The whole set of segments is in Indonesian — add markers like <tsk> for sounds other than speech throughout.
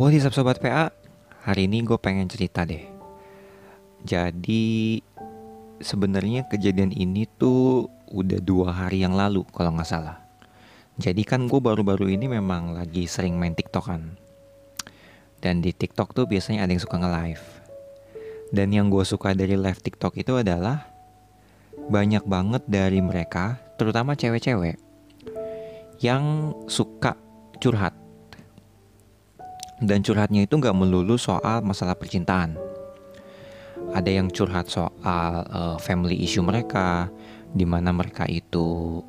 What is up Sobat PA? Hari ini gue pengen cerita deh. Jadi sebenarnya kejadian ini tuh udah dua hari yang lalu kalau nggak salah. Jadi kan gue baru-baru ini memang lagi sering main TikTok kan. Dan di TikTok tuh biasanya ada yang suka nge-live. Dan yang gue suka dari live TikTok itu adalah Banyak banget dari mereka, terutama cewek-cewek Yang suka curhat dan curhatnya itu nggak melulu soal masalah percintaan. Ada yang curhat soal uh, family issue mereka, di mana mereka itu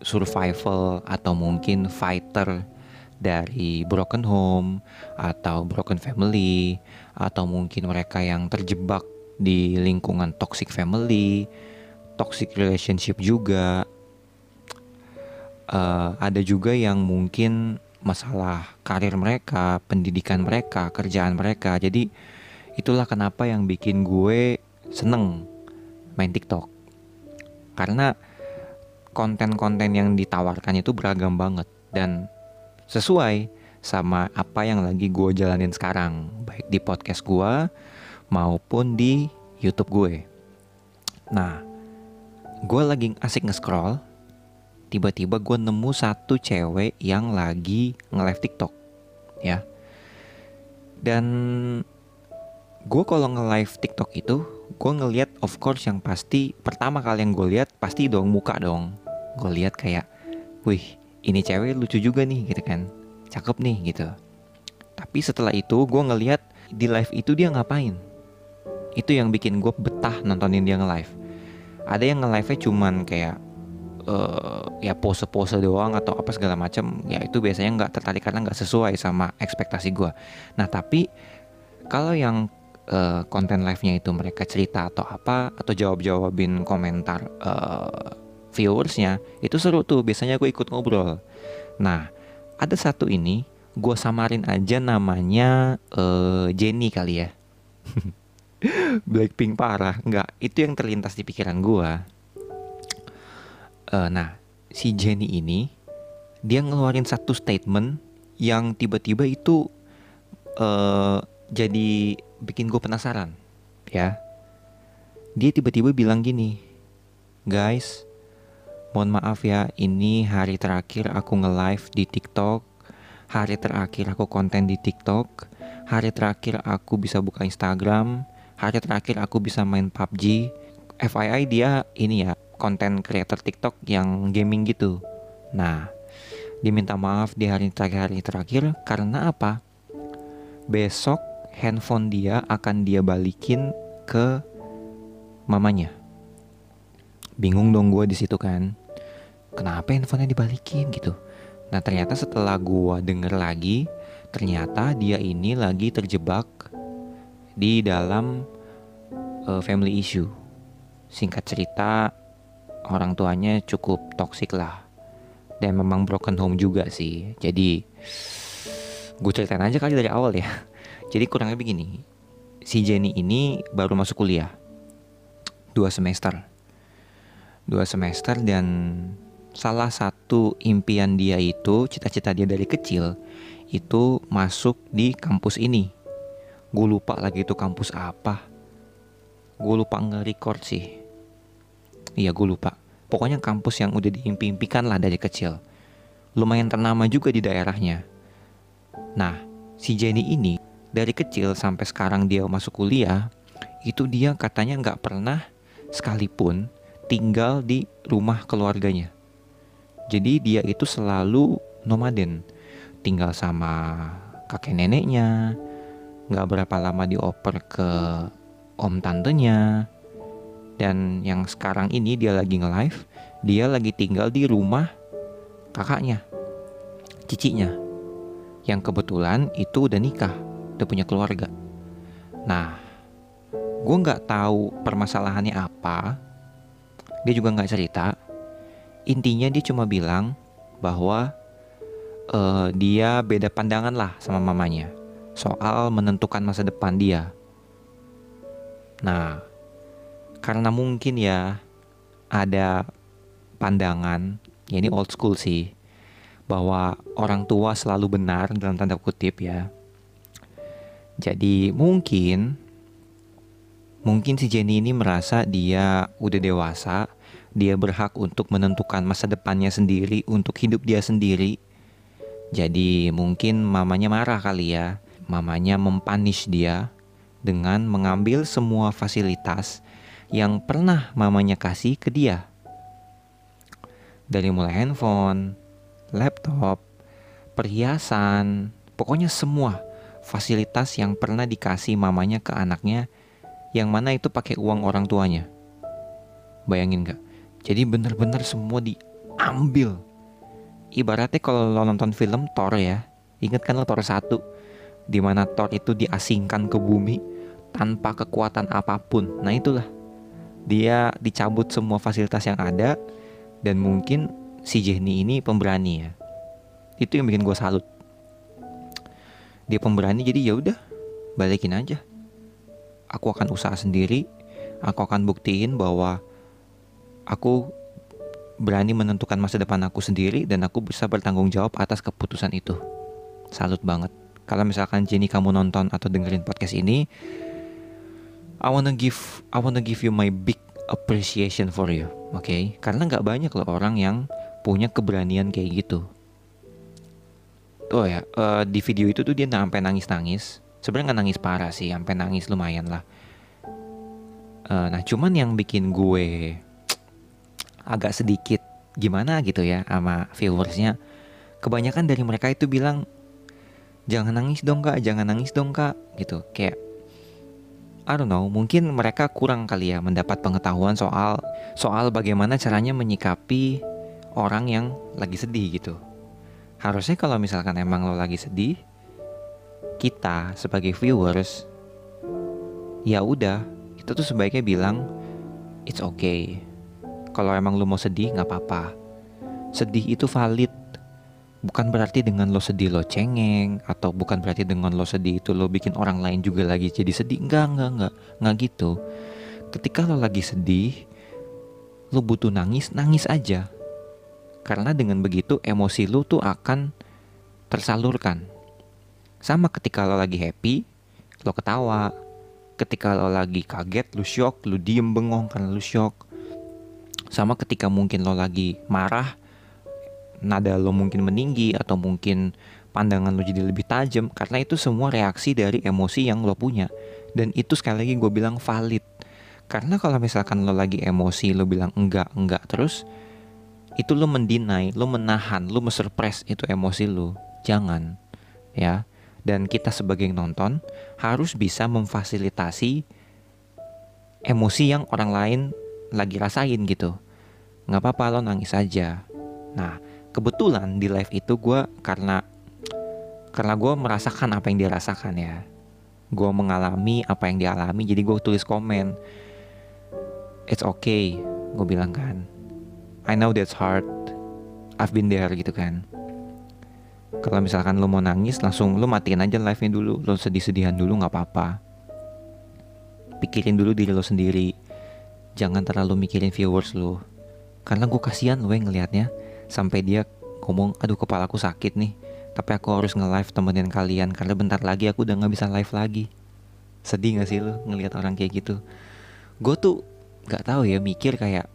survival atau mungkin fighter dari broken home atau broken family atau mungkin mereka yang terjebak di lingkungan toxic family, toxic relationship juga. Uh, ada juga yang mungkin masalah karir mereka, pendidikan mereka, kerjaan mereka. Jadi itulah kenapa yang bikin gue seneng main TikTok. Karena konten-konten yang ditawarkan itu beragam banget dan sesuai sama apa yang lagi gue jalanin sekarang, baik di podcast gue maupun di YouTube gue. Nah, gue lagi asik nge-scroll tiba-tiba gue nemu satu cewek yang lagi nge-live TikTok ya. Dan gue kalau nge-live TikTok itu gue ngeliat of course yang pasti pertama kali yang gue lihat pasti dong muka dong. Gue lihat kayak wih ini cewek lucu juga nih gitu kan. Cakep nih gitu. Tapi setelah itu gue ngeliat di live itu dia ngapain. Itu yang bikin gue betah nontonin dia nge-live. Ada yang nge-live nya cuman kayak uh, ya pose-pose doang atau apa segala macam ya itu biasanya nggak tertarik karena nggak sesuai sama ekspektasi gue nah tapi kalau yang uh, konten live-nya itu mereka cerita atau apa atau jawab-jawabin komentar uh, viewersnya itu seru tuh biasanya gue ikut ngobrol. Nah ada satu ini gue samarin aja namanya uh, Jenny kali ya. <laughs> Blackpink parah nggak itu yang terlintas di pikiran gue Uh, nah, si Jenny ini dia ngeluarin satu statement yang tiba-tiba itu uh, jadi bikin gue penasaran, ya. Dia tiba-tiba bilang gini, guys, mohon maaf ya, ini hari terakhir aku nge-live di TikTok, hari terakhir aku konten di TikTok, hari terakhir aku bisa buka Instagram, hari terakhir aku bisa main PUBG. FYI dia ini ya konten creator TikTok yang gaming gitu. Nah, diminta maaf di hari terakhir hari terakhir karena apa? Besok handphone dia akan dia balikin ke mamanya. Bingung dong gue di situ kan. Kenapa handphonenya dibalikin gitu? Nah ternyata setelah gue denger lagi, ternyata dia ini lagi terjebak di dalam uh, family issue. Singkat cerita, orang tuanya cukup toksik lah. Dan memang broken home juga sih. Jadi gue ceritain aja kali dari awal ya. <laughs> Jadi kurang lebih gini si Jenny ini baru masuk kuliah. Dua semester. Dua semester dan salah satu impian dia itu cita-cita dia dari kecil itu masuk di kampus ini. Gue lupa lagi itu kampus apa. Gue lupa nge-record sih Iya gue lupa. Pokoknya kampus yang udah diimpi-impikan lah dari kecil. Lumayan ternama juga di daerahnya. Nah, si Jenny ini dari kecil sampai sekarang dia masuk kuliah, itu dia katanya nggak pernah sekalipun tinggal di rumah keluarganya. Jadi dia itu selalu nomaden, tinggal sama kakek neneknya, nggak berapa lama dioper ke om tantenya, dan yang sekarang ini dia lagi nge-live, dia lagi tinggal di rumah kakaknya, cicinya. Yang kebetulan itu udah nikah, udah punya keluarga. Nah, gue nggak tahu permasalahannya apa. Dia juga nggak cerita. Intinya dia cuma bilang bahwa uh, dia beda pandangan lah sama mamanya soal menentukan masa depan dia. Nah, karena mungkin ya ada pandangan, ya ini old school sih, bahwa orang tua selalu benar dalam tanda kutip ya. Jadi mungkin mungkin si Jenny ini merasa dia udah dewasa, dia berhak untuk menentukan masa depannya sendiri, untuk hidup dia sendiri. Jadi mungkin mamanya marah kali ya. Mamanya mempanish dia dengan mengambil semua fasilitas yang pernah mamanya kasih ke dia. Dari mulai handphone, laptop, perhiasan, pokoknya semua fasilitas yang pernah dikasih mamanya ke anaknya yang mana itu pakai uang orang tuanya. Bayangin gak? Jadi bener-bener semua diambil ibaratnya kalau lo nonton film Thor ya, inget kan lo Thor 1 di mana Thor itu diasingkan ke bumi tanpa kekuatan apa pun. Nah itulah dia dicabut semua fasilitas yang ada dan mungkin si Jenny ini pemberani ya. Itu yang bikin gue salut. Dia pemberani jadi ya udah balikin aja. Aku akan usaha sendiri. Aku akan buktiin bahwa aku berani menentukan masa depan aku sendiri dan aku bisa bertanggung jawab atas keputusan itu. Salut banget. Kalau misalkan Jenny kamu nonton atau dengerin podcast ini, I wanna give I wanna give you my big appreciation for you, oke? Okay? Karena nggak banyak loh orang yang punya keberanian kayak gitu. Oh ya, uh, di video itu tuh dia sampai nangis-nangis. Sebenarnya nggak nangis parah sih, sampai nangis lumayan lah. Uh, nah, cuman yang bikin gue agak sedikit gimana gitu ya sama viewersnya kebanyakan dari mereka itu bilang jangan nangis dong kak jangan nangis dong kak gitu kayak I don't know mungkin mereka kurang kali ya mendapat pengetahuan soal soal bagaimana caranya menyikapi orang yang lagi sedih gitu harusnya kalau misalkan emang lo lagi sedih kita sebagai viewers ya udah kita tuh sebaiknya bilang it's okay kalau emang lo mau sedih nggak apa-apa. Sedih itu valid. Bukan berarti dengan lo sedih lo cengeng atau bukan berarti dengan lo sedih itu lo bikin orang lain juga lagi jadi sedih. Enggak, enggak, enggak. Enggak gitu. Ketika lo lagi sedih, lo butuh nangis, nangis aja. Karena dengan begitu emosi lo tuh akan tersalurkan. Sama ketika lo lagi happy, lo ketawa. Ketika lo lagi kaget, lo shock, lo diem bengong karena lo shock sama ketika mungkin lo lagi marah, nada lo mungkin meninggi atau mungkin pandangan lo jadi lebih tajam karena itu semua reaksi dari emosi yang lo punya. Dan itu sekali lagi gue bilang valid. Karena kalau misalkan lo lagi emosi, lo bilang enggak, enggak terus, itu lo mendinai, lo menahan, lo mensurprise itu emosi lo. Jangan, ya. Dan kita sebagai nonton harus bisa memfasilitasi emosi yang orang lain lagi rasain gitu nggak apa-apa lo nangis aja nah kebetulan di live itu gue karena karena gue merasakan apa yang dia rasakan ya. Gue mengalami apa yang dia alami jadi gue tulis komen. It's okay gue bilang kan. I know that's hard. I've been there gitu kan. Kalau misalkan lo mau nangis langsung lo matiin aja live-nya dulu. Lo sedih-sedihan dulu nggak apa-apa. Pikirin dulu diri lo sendiri. Jangan terlalu mikirin viewers lo karena gue kasihan lo yang ngelihatnya sampai dia ngomong aduh kepalaku sakit nih tapi aku harus nge-live temenin kalian karena bentar lagi aku udah nggak bisa live lagi. Sedih gak sih lo ngelihat orang kayak gitu? Gue tuh nggak tahu ya mikir kayak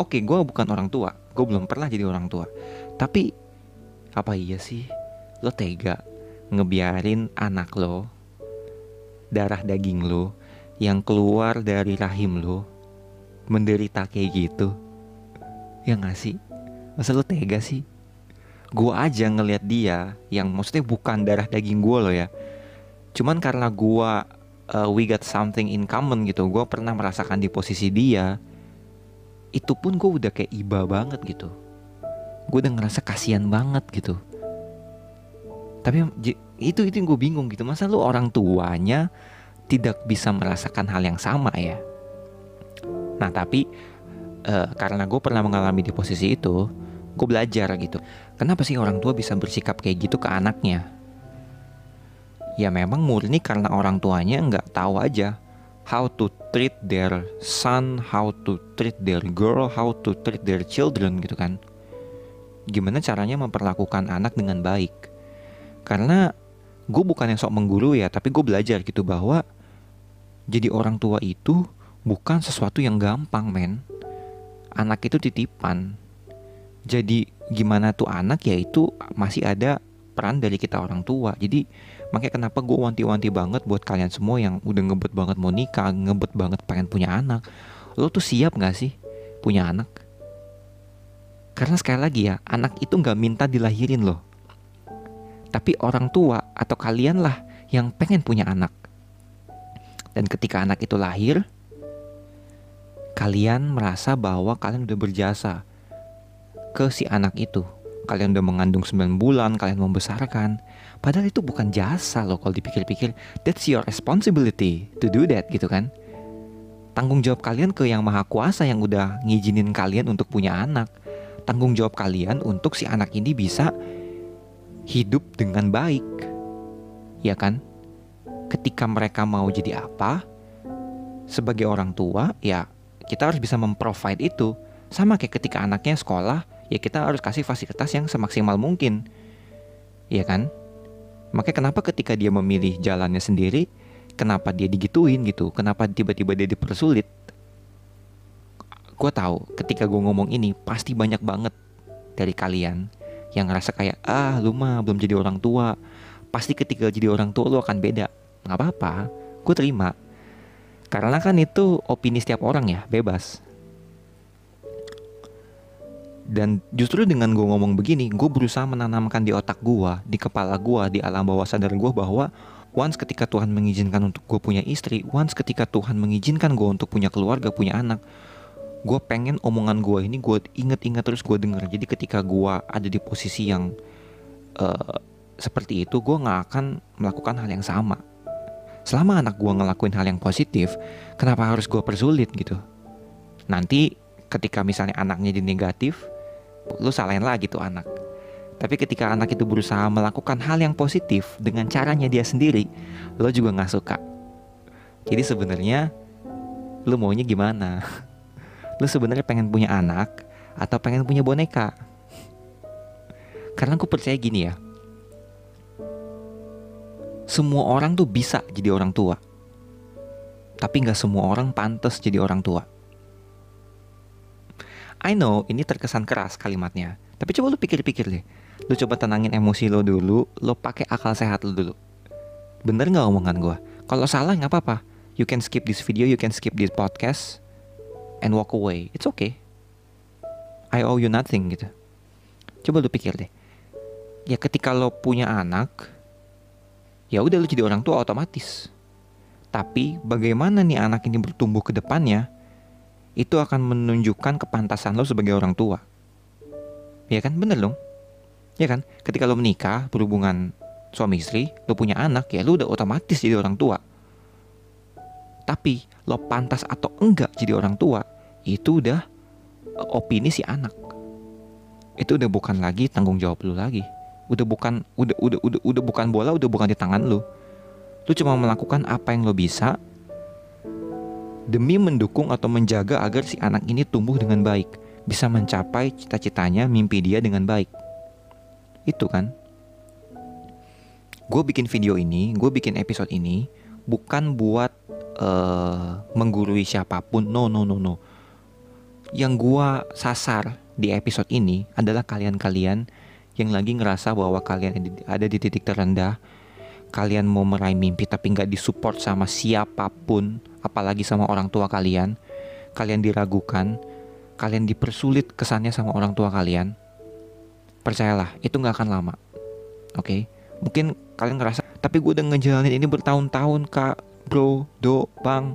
oke okay, gue bukan orang tua gue belum pernah jadi orang tua tapi apa iya sih? Lo tega ngebiarin anak lo darah daging lo yang keluar dari rahim lo menderita kayak gitu ya gak sih? Masa lo tega sih? Gue aja ngelihat dia yang maksudnya bukan darah daging gue loh ya. Cuman karena gue uh, we got something in common gitu gue pernah merasakan di posisi dia itu pun gue udah kayak iba banget gitu. Gue udah ngerasa kasihan banget gitu. Tapi itu itu yang gue bingung gitu masa lu orang tuanya tidak bisa merasakan hal yang sama ya. Nah tapi uh, karena gue pernah mengalami di posisi itu, gue belajar gitu. Kenapa sih orang tua bisa bersikap kayak gitu ke anaknya? Ya memang murni karena orang tuanya nggak tahu aja how to treat their son, how to treat their girl, how to treat their children gitu kan. Gimana caranya memperlakukan anak dengan baik. Karena gue bukan yang sok mengguru ya tapi gue belajar gitu bahwa jadi orang tua itu bukan sesuatu yang gampang men anak itu titipan. Jadi gimana tuh anak? Ya itu masih ada peran dari kita orang tua. Jadi makanya kenapa gue wanti-wanti banget buat kalian semua yang udah ngebet banget mau nikah ngebet banget pengen punya anak. Lo tuh siap gak sih punya anak? Karena sekali lagi ya anak itu nggak minta dilahirin loh. Tapi orang tua atau kalian lah yang pengen punya anak. Dan ketika anak itu lahir kalian merasa bahwa kalian udah berjasa ke si anak itu. Kalian udah mengandung 9 bulan, kalian membesarkan. Padahal itu bukan jasa loh kalau dipikir-pikir. That's your responsibility to do that gitu kan. Tanggung jawab kalian ke yang maha kuasa yang udah ngizinin kalian untuk punya anak. Tanggung jawab kalian untuk si anak ini bisa hidup dengan baik. Ya kan? Ketika mereka mau jadi apa, sebagai orang tua, ya kita harus bisa memprovide itu. Sama kayak ketika anaknya sekolah, ya kita harus kasih fasilitas yang semaksimal mungkin. Iya kan? Makanya kenapa ketika dia memilih jalannya sendiri, kenapa dia digituin gitu? Kenapa tiba-tiba dia dipersulit? Gue tahu ketika gue ngomong ini pasti banyak banget dari kalian yang ngerasa kayak ah lu mah belum jadi orang tua. Pasti ketika jadi orang tua lu akan beda. Nggak apa-apa, gue terima. Karena kan itu opini setiap orang ya, bebas. Dan justru dengan gue ngomong begini, gue berusaha menanamkan di otak gue, di kepala gue, di alam bawah sadar gue bahwa once ketika Tuhan mengizinkan untuk gue punya istri, once ketika Tuhan mengizinkan gue untuk punya keluarga, punya anak, gue pengen omongan gue ini gue inget-inget terus gue denger. Jadi ketika gue ada di posisi yang uh, seperti itu, gue nggak akan melakukan hal yang sama. Selama anak gue ngelakuin hal yang positif, kenapa harus gue persulit gitu? Nanti ketika misalnya anaknya jadi negatif, lu salahin lagi tuh anak. Tapi ketika anak itu berusaha melakukan hal yang positif dengan caranya dia sendiri, lo juga nggak suka. Jadi sebenarnya lo maunya gimana? <laughs> Lo sebenarnya pengen punya anak atau pengen punya boneka? Karena aku percaya gini ya. Semua orang tuh bisa jadi orang tua. Tapi nggak semua orang pantas jadi orang tua. I know ini terkesan keras kalimatnya, tapi coba lu pikir-pikir deh. Lu coba tenangin emosi lo dulu, lo pakai akal sehat lo dulu. Bener nggak omongan gue? Kalau salah nggak apa-apa. You can skip this video, you can skip this podcast, and walk away. It's okay. I owe you nothing gitu. Coba lu pikir deh. Ya ketika lo punya anak, ya udah lo jadi orang tua otomatis. Tapi bagaimana nih anak ini bertumbuh ke depannya? itu akan menunjukkan kepantasan lo sebagai orang tua. Ya kan, bener dong. Ya kan, ketika lo menikah, berhubungan suami istri, lo punya anak, ya lo udah otomatis jadi orang tua. Tapi lo pantas atau enggak jadi orang tua, itu udah opini si anak. Itu udah bukan lagi tanggung jawab lo lagi. Udah bukan udah udah udah udah bukan bola, udah bukan di tangan lo. Lo cuma melakukan apa yang lo bisa demi mendukung atau menjaga agar si anak ini tumbuh dengan baik, bisa mencapai cita-citanya, mimpi dia dengan baik. Itu kan? Gue bikin video ini, gue bikin episode ini bukan buat uh, menggurui siapa pun, no no no no. Yang gue sasar di episode ini adalah kalian-kalian yang lagi ngerasa bahwa kalian ada di titik terendah, kalian mau meraih mimpi tapi nggak disupport sama siapa pun, apalagi sama orang tua kalian, kalian diragukan, kalian dipersulit kesannya sama orang tua kalian, percayalah itu nggak akan lama. Oke, okay? mungkin kalian ngerasa, tapi gue udah ngejalanin ini bertahun-tahun kak, bro, do, bang.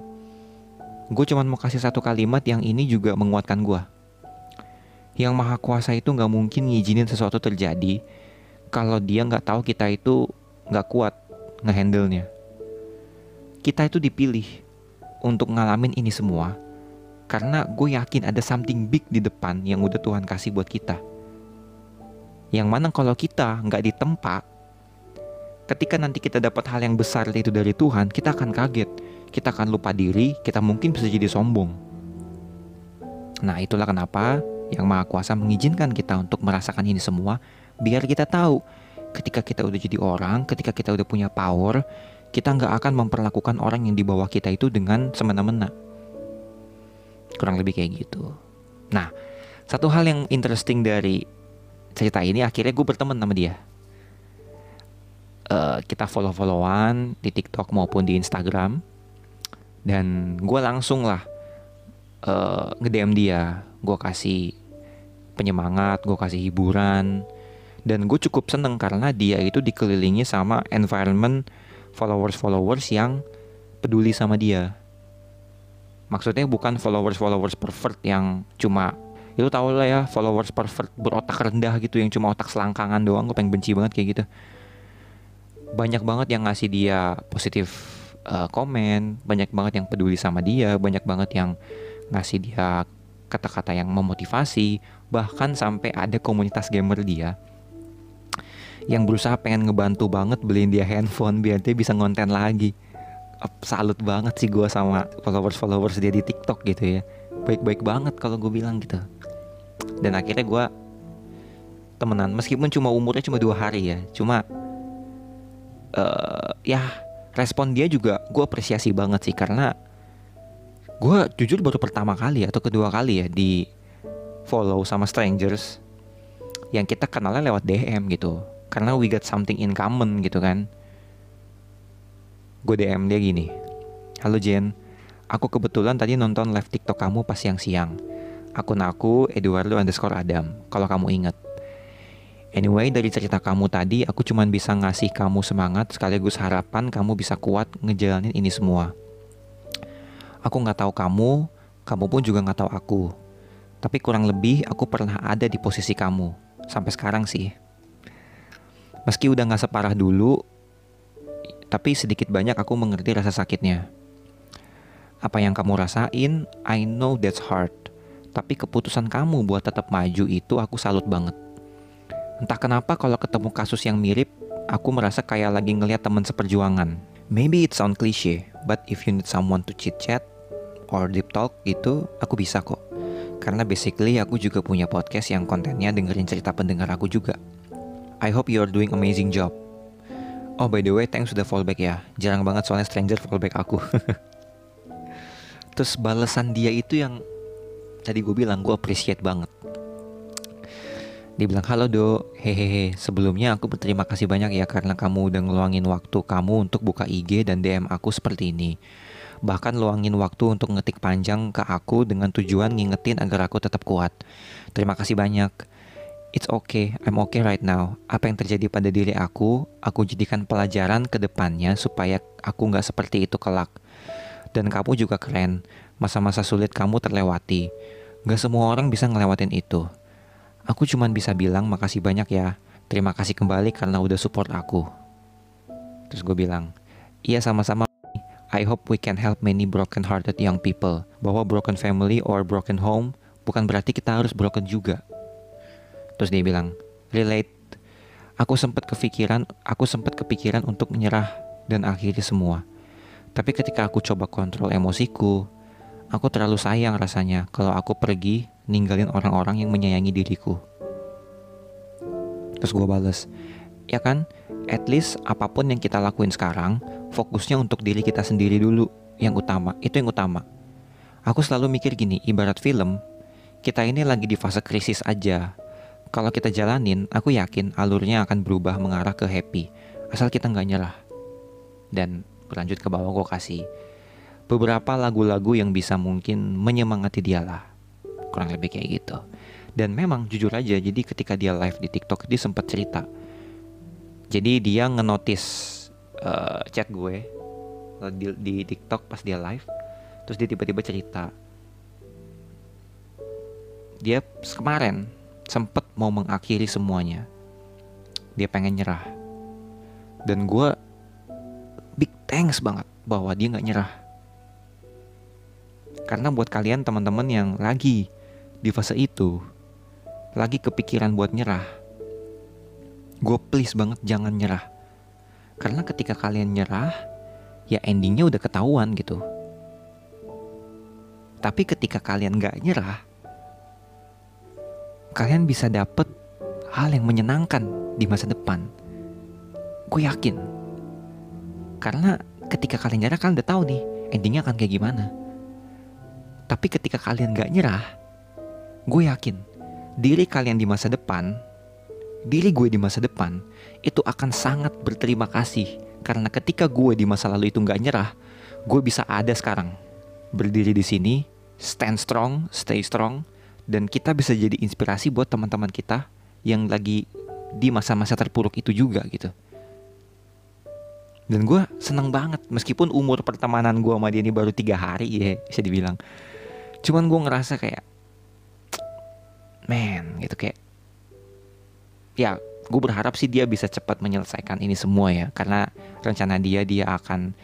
Gue cuma mau kasih satu kalimat yang ini juga menguatkan gue. Yang maha kuasa itu nggak mungkin ngizinin sesuatu terjadi kalau dia nggak tahu kita itu nggak kuat ngehandle-nya. Kita itu dipilih untuk ngalamin ini semua karena gue yakin ada something big di depan yang udah Tuhan kasih buat kita. Yang mana kalau kita nggak ditempa, ketika nanti kita dapat hal yang besar itu dari Tuhan, kita akan kaget, kita akan lupa diri, kita mungkin bisa jadi sombong. Nah itulah kenapa yang Maha Kuasa mengizinkan kita untuk merasakan ini semua, biar kita tahu ketika kita udah jadi orang, ketika kita udah punya power, kita nggak akan memperlakukan orang yang di bawah kita itu dengan semena-mena. Kurang lebih kayak gitu. Nah, satu hal yang interesting dari cerita ini akhirnya gue berteman sama dia. Uh, kita follow-followan di TikTok maupun di Instagram dan gue langsung lah uh, nge-DM dia gue kasih penyemangat gue kasih hiburan dan gue cukup seneng karena dia itu dikelilingi sama environment followers-followers yang peduli sama dia. Maksudnya bukan followers-followers pervert yang cuma itu tau lah ya followers pervert berotak rendah gitu yang cuma otak selangkangan doang gue pengen benci banget kayak gitu. Banyak banget yang ngasih dia positif uh, banyak banget yang peduli sama dia banyak banget yang ngasih dia kata-kata yang memotivasi bahkan sampai ada komunitas gamer dia yang berusaha pengen ngebantu banget beliin dia handphone biar dia bisa ngonten lagi. Salut banget sih gue sama followers followers dia di TikTok gitu ya. Baik-baik banget kalau gue bilang gitu. Dan akhirnya gue temenan meskipun cuma umurnya cuma dua hari ya cuma uh, ya respon dia juga gue apresiasi banget sih karena gue jujur baru pertama kali atau kedua kali ya di follow sama strangers yang kita kenalnya lewat DM gitu. Karena we got something in common gitu kan. Gue DM dia gini halo Jen. Aku kebetulan tadi nonton live TikTok kamu pas siang-siang. Akun aku Eduardo underscore Adam kalau kamu inget Anyway, dari cerita kamu tadi, aku cuma bisa ngasih kamu semangat sekaligus harapan kamu bisa kuat ngejalanin ini semua. Aku nggak tahu kamu, kamu pun juga nggak tahu aku. Tapi kurang lebih aku pernah ada di posisi kamu. Sampai sekarang sih. Meski udah nggak separah dulu, tapi sedikit banyak aku mengerti rasa sakitnya. Apa yang kamu rasain, I know that's hard. Tapi keputusan kamu buat tetap maju itu aku salut banget. Entah kenapa kalau ketemu kasus yang mirip, aku merasa kayak lagi ngeliat teman seperjuangan. Maybe it sound cliche, but if you need someone to chit chat, or deep talk gitu aku bisa kok. Karena basically aku juga punya podcast yang kontennya dengerin cerita pendengar aku juga. I hope you are doing amazing job. Oh by the way, thanks sudah fallback ya. Jarang banget soalnya stranger fallback aku. <laughs> Terus balasan dia itu yang tadi gue bilang gue appreciate banget. Dia bilang, halo do, hehehe, sebelumnya aku berterima kasih banyak ya karena kamu udah ngeluangin waktu kamu untuk buka IG dan DM aku seperti ini bahkan luangin waktu untuk ngetik panjang ke aku dengan tujuan ngingetin agar aku tetap kuat. Terima kasih banyak. It's okay, I'm okay right now. Apa yang terjadi pada diri aku, aku jadikan pelajaran ke depannya supaya aku nggak seperti itu kelak. Dan kamu juga keren, masa-masa sulit kamu terlewati. Gak semua orang bisa ngelewatin itu. Aku cuman bisa bilang makasih banyak ya. Terima kasih kembali karena udah support aku. Terus gue bilang, iya sama-sama I hope we can help many broken-hearted young people. Bahwa broken family or broken home bukan berarti kita harus broken juga. Terus dia bilang, relate. Aku sempat kepikiran, aku sempat kepikiran untuk menyerah dan akhiri semua. Tapi ketika aku coba kontrol emosiku, aku terlalu sayang rasanya kalau aku pergi ninggalin orang-orang yang menyayangi diriku. Terus gue bales, ya kan, at least apa pun yang kita lakuin sekarang, fokusnya untuk diri kita sendiri dulu yang utama itu yang utama. Aku selalu mikir gini ibarat film kita ini lagi di fase krisis aja. Kalau kita jalanin aku yakin alurnya akan berubah mengarah ke happy asal kita nggak nyerah. Dan berlanjut ke bawah gue kasih. Beberapa lagu-lagu yang bisa mungkin menyemangati dia lah kurang lebih kayak gitu. Dan memang jujur aja jadi ketika dia live di TikTok dia sempat cerita jadi dia ngenotis uh, chat gue di, di TikTok pas dia live terus dia tiba-tiba cerita. Dia kemarin sempet mau mengakhiri semuanya. Dia pengen nyerah. Dan gue big thanks banget bahwa dia nggak nyerah. Karena buat kalian teman-teman yang lagi di fase itu lagi kepikiran buat nyerah gue please banget jangan nyerah karena ketika kalian nyerah, ya endingnya udah ketahuan gitu. Tapi ketika kalian gak nyerah, kalian bisa dapet hal yang menyenangkan di masa depan. gue yakin karena ketika kalian nyerah kalian udah tahu nih endingnya akan kayak gimana tapi ketika kalian gak nyerah gue yakin diri kalian di masa depan diri gue di masa depan itu akan sangat berterima kasih. Karena ketika gue di masa lalu itu gak nyerah gue bisa ada sekarang. Berdiri di sini stand strong stay strong dan kita bisa jadi inspirasi buat teman-teman kita yang lagi di masa-masa terpuruk itu juga gitu. Dan gue seneng banget meskipun umur pertemanan gue sama dia ini baru tiga hari ya bisa dibilang. Cuman gue ngerasa kayak <tsk> man gitu kayak ya gue berharap sih dia bisa cepat menyelesaikan ini semua ya. Karena rencana dia dia akan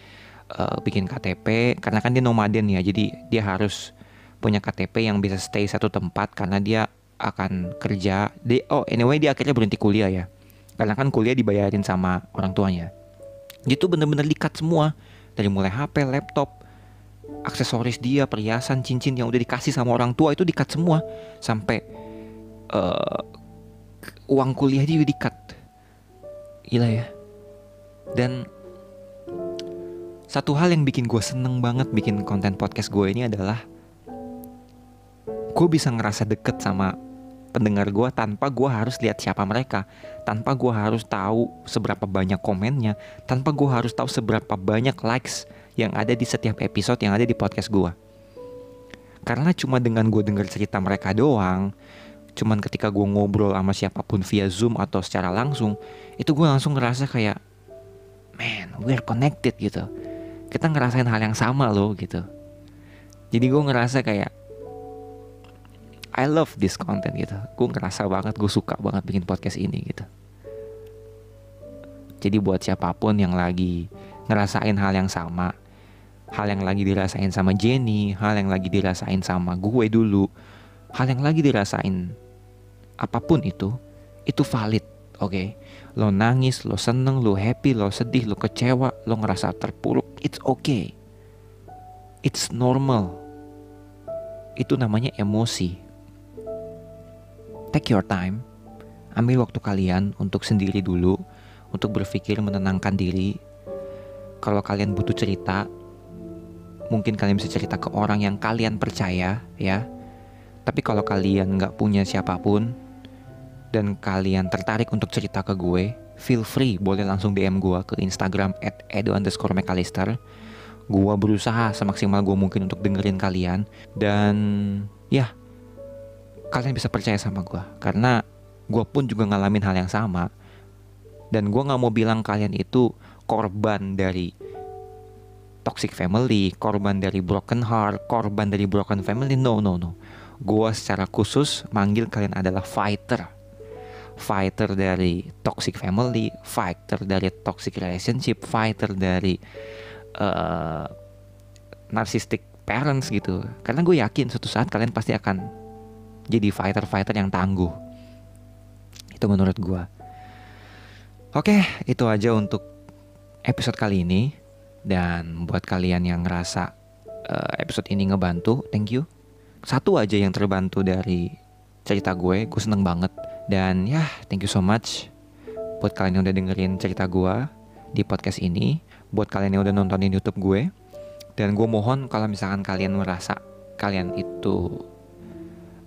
uh, bikin KTP karena kan dia nomaden ya jadi dia harus punya KTP yang bisa stay satu tempat karena dia akan kerja. Di oh anyway dia akhirnya berhenti kuliah ya. Karena kan kuliah dibayarin sama orang tuanya. Gitu bener-bener dikat semua. Dari mulai HP, laptop, aksesoris dia, perhiasan, cincin yang udah dikasih sama orang tua itu dikat semua. Sampai uh, uang kuliah dia dikat. Gila ya. Dan satu hal yang bikin gue seneng banget bikin konten podcast gue ini adalah gue bisa ngerasa deket sama pendengar gue tanpa gue harus lihat siapa mereka, tanpa gue harus tahu seberapa banyak komennya, tanpa gue harus tahu seberapa banyak likes yang ada di setiap episode yang ada di podcast gue. Karena cuma dengan gue denger cerita mereka doang, cuman ketika gue ngobrol sama siapa pun via Zoom atau secara langsung, itu gue langsung ngerasa kayak, man, we're connected gitu. Kita ngerasain hal yang sama loh gitu. Jadi gue ngerasa kayak, I love this content gitu gue ngerasa banget gue suka banget bikin podcast ini gitu jadi buat siapa pun yang lagi ngerasain hal yang sama hal yang lagi dirasain sama Jenny hal yang lagi dirasain sama gue dulu hal yang lagi dirasain apa pun itu itu valid oke okay? lo nangis lo seneng lo happy lo sedih lo kecewa lo ngerasa terpuruk it's okay it's normal itu namanya emosi Take your time, ambil waktu kalian untuk sendiri dulu, untuk berpikir menenangkan diri. Kalau kalian butuh cerita, mungkin kalian bisa cerita ke orang yang kalian percaya, ya. Tapi kalau kalian nggak punya siapa pun dan kalian tertarik untuk cerita ke gue, feel free boleh langsung DM gue ke Instagram at edu underscore McAllister. Gue berusaha semaksimal gue mungkin untuk dengerin kalian dan ya kalian bisa percaya sama gue karena gue pun juga ngalamin hal yang sama dan gue nggak mau bilang kalian itu korban dari toxic family, korban dari broken heart, korban dari broken family. No, no, no. Gue secara khusus manggil kalian adalah fighter. Fighter dari toxic family, fighter dari toxic relationship, fighter dari uh, narcissistic parents gitu. Karena gue yakin suatu saat kalian pasti akan jadi fighter-fighter yang tangguh. Itu menurut gue. Oke, itu aja untuk episode kali ini. Dan buat kalian yang ngerasa uh, episode ini ngebantu, thank you. Satu aja yang terbantu dari cerita gue, gue seneng banget. Dan ya, thank you so much buat kalian yang udah dengerin cerita gue di podcast ini. Buat kalian yang udah nontonin YouTube gue. Dan gue mohon kalau misalkan kalian merasa kalian itu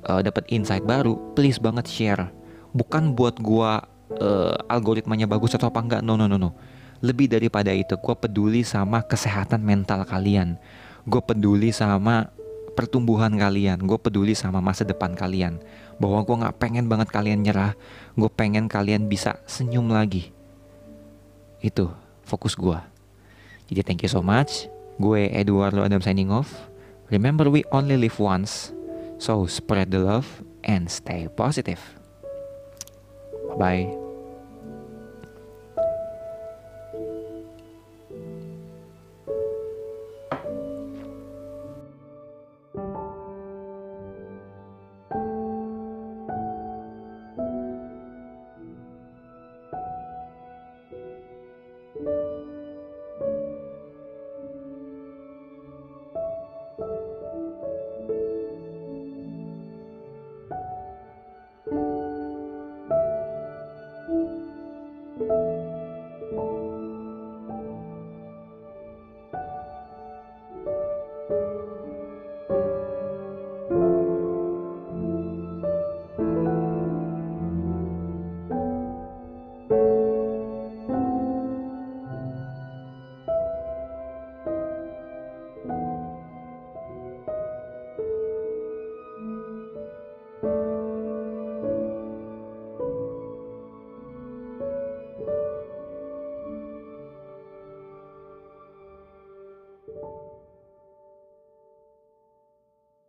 uh, dapat insight baru, please banget share. Bukan buat gua uh, algoritmanya bagus atau apa enggak, no no no no. Lebih daripada itu, gua peduli sama kesehatan mental kalian. Gue peduli sama pertumbuhan kalian. Gue peduli sama masa depan kalian. Bahwa gue nggak pengen banget kalian nyerah. Gue pengen kalian bisa senyum lagi. Itu fokus gue. Jadi thank you so much. Gue Eduardo Adam signing off. Remember we only live once. So spread the love and stay positive. Bye